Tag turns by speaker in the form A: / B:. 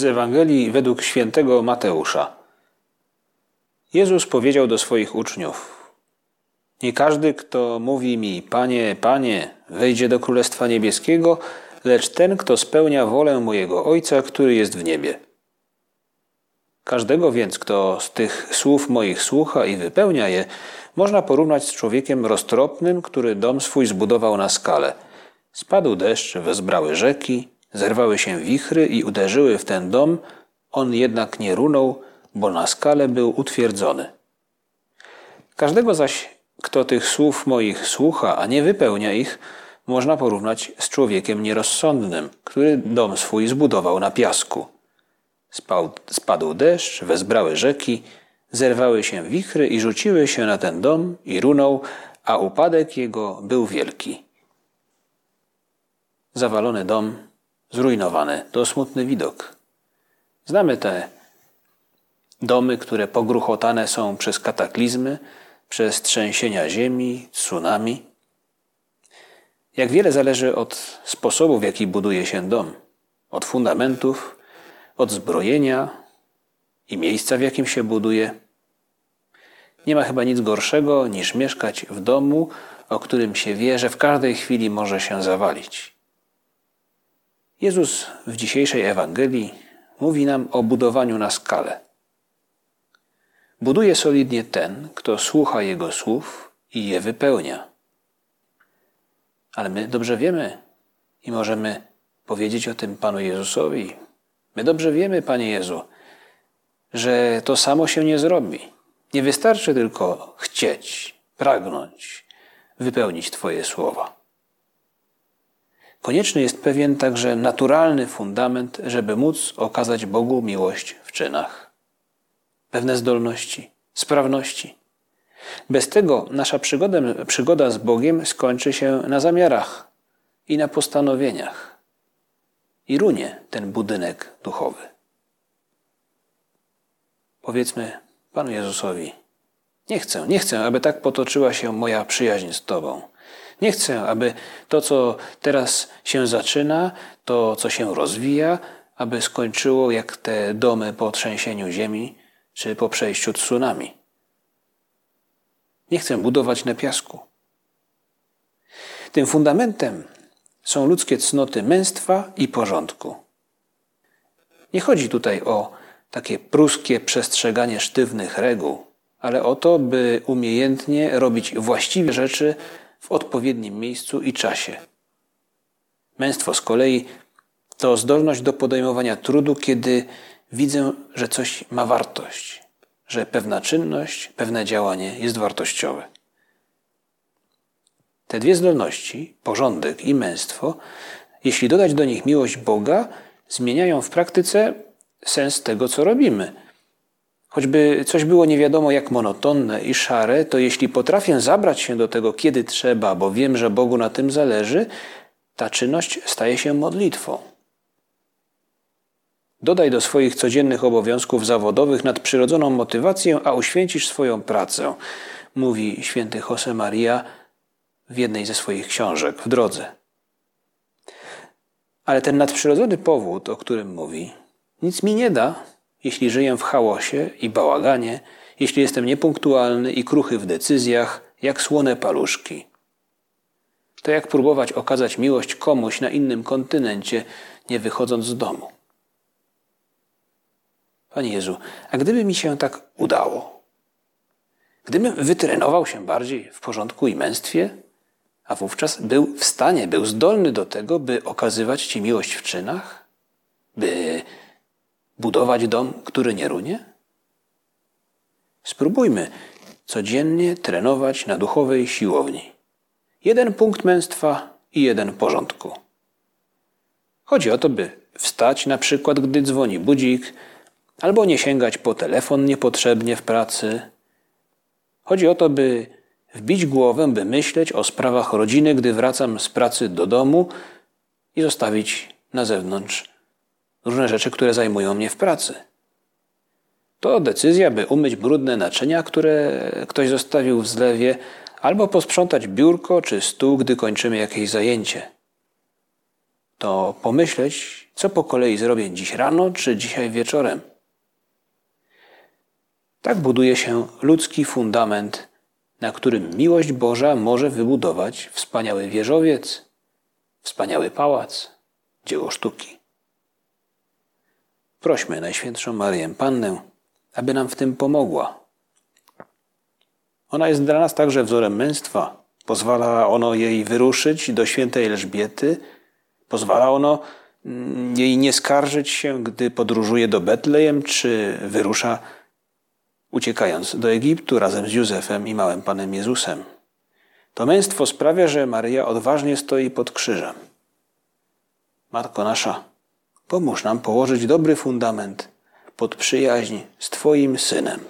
A: Z Ewangelii według świętego Mateusza. Jezus powiedział do swoich uczniów: Nie każdy, kto mówi mi: Panie, Panie, wejdzie do Królestwa Niebieskiego, lecz ten, kto spełnia wolę mojego Ojca, który jest w niebie. Każdego więc, kto z tych słów moich słucha i wypełnia je, można porównać z człowiekiem roztropnym, który dom swój zbudował na skale. Spadł deszcz, wezbrały rzeki, Zerwały się wichry i uderzyły w ten dom, on jednak nie runął, bo na skale był utwierdzony. Każdego zaś, kto tych słów moich słucha, a nie wypełnia ich, można porównać z człowiekiem nierozsądnym, który dom swój zbudował na piasku. Spał, spadł deszcz, wezbrały rzeki, zerwały się wichry i rzuciły się na ten dom i runął, a upadek jego był wielki. Zawalony dom zrujnowany. To smutny widok. Znamy te domy, które pogruchotane są przez kataklizmy, przez trzęsienia ziemi, tsunami. Jak wiele zależy od sposobu, w jaki buduje się dom, od fundamentów, od zbrojenia i miejsca, w jakim się buduje. Nie ma chyba nic gorszego niż mieszkać w domu, o którym się wie, że w każdej chwili może się zawalić. Jezus w dzisiejszej Ewangelii mówi nam o budowaniu na skalę. Buduje solidnie ten, kto słucha Jego słów i je wypełnia. Ale my dobrze wiemy i możemy powiedzieć o tym Panu Jezusowi. My dobrze wiemy, Panie Jezu, że to samo się nie zrobi. Nie wystarczy tylko chcieć, pragnąć, wypełnić Twoje słowa. Konieczny jest pewien także naturalny fundament, żeby móc okazać Bogu miłość w czynach. Pewne zdolności, sprawności. Bez tego nasza przygoda, przygoda z Bogiem skończy się na zamiarach i na postanowieniach. I runie ten budynek duchowy. Powiedzmy Panu Jezusowi: Nie chcę, nie chcę, aby tak potoczyła się moja przyjaźń z Tobą. Nie chcę, aby to, co teraz się zaczyna, to, co się rozwija, aby skończyło jak te domy po trzęsieniu ziemi czy po przejściu tsunami. Nie chcę budować na piasku. Tym fundamentem są ludzkie cnoty męstwa i porządku. Nie chodzi tutaj o takie pruskie przestrzeganie sztywnych reguł, ale o to, by umiejętnie robić właściwe rzeczy w odpowiednim miejscu i czasie. Męstwo z kolei to zdolność do podejmowania trudu, kiedy widzę, że coś ma wartość, że pewna czynność, pewne działanie jest wartościowe. Te dwie zdolności, porządek i męstwo, jeśli dodać do nich miłość Boga, zmieniają w praktyce sens tego, co robimy Choćby coś było nie wiadomo jak monotonne i szare, to jeśli potrafię zabrać się do tego, kiedy trzeba, bo wiem, że Bogu na tym zależy, ta czynność staje się modlitwą. Dodaj do swoich codziennych obowiązków zawodowych nadprzyrodzoną motywację, a uświęcisz swoją pracę, mówi święty Josemaria w jednej ze swoich książek w drodze. Ale ten nadprzyrodzony powód, o którym mówi, nic mi nie da, jeśli żyję w chaosie i bałaganie, jeśli jestem niepunktualny i kruchy w decyzjach, jak słone paluszki. To jak próbować okazać miłość komuś na innym kontynencie, nie wychodząc z domu. Panie Jezu, a gdyby mi się tak udało? Gdybym wytrenował się bardziej w porządku i męstwie, a wówczas był w stanie, był zdolny do tego, by okazywać Ci miłość w czynach, by budować dom, który nie runie? Spróbujmy codziennie trenować na duchowej siłowni. Jeden punkt męstwa i jeden porządku. Chodzi o to, by wstać na przykład, gdy dzwoni budzik, albo nie sięgać po telefon niepotrzebnie w pracy. Chodzi o to, by wbić głowę, by myśleć o sprawach rodziny, gdy wracam z pracy do domu i zostawić na zewnątrz różne rzeczy, które zajmują mnie w pracy. To decyzja, by umyć brudne naczynia, które ktoś zostawił w zlewie, albo posprzątać biurko czy stół, gdy kończymy jakieś zajęcie. to pomyśleć, co po kolei zrobię dziś rano czy dzisiaj wieczorem. Tak buduje się ludzki fundament, na którym miłość Boża może wybudować wspaniały wieżowiec, wspaniały pałac, dzieło sztuki. Prośmy Najświętszą Marię Pannę, aby nam w tym pomogła. Ona jest dla nas także wzorem męstwa. Pozwala ono jej wyruszyć do świętej Elżbiety, pozwala ono mm, jej nie skarżyć się, gdy podróżuje do Betlejem, czy wyrusza uciekając do Egiptu razem z Józefem i małym Panem Jezusem. To męstwo sprawia, że Maryja odważnie stoi pod krzyżem. Matko nasza, pomóż nam położyć dobry fundament pod przyjaźń z Twoim Synem.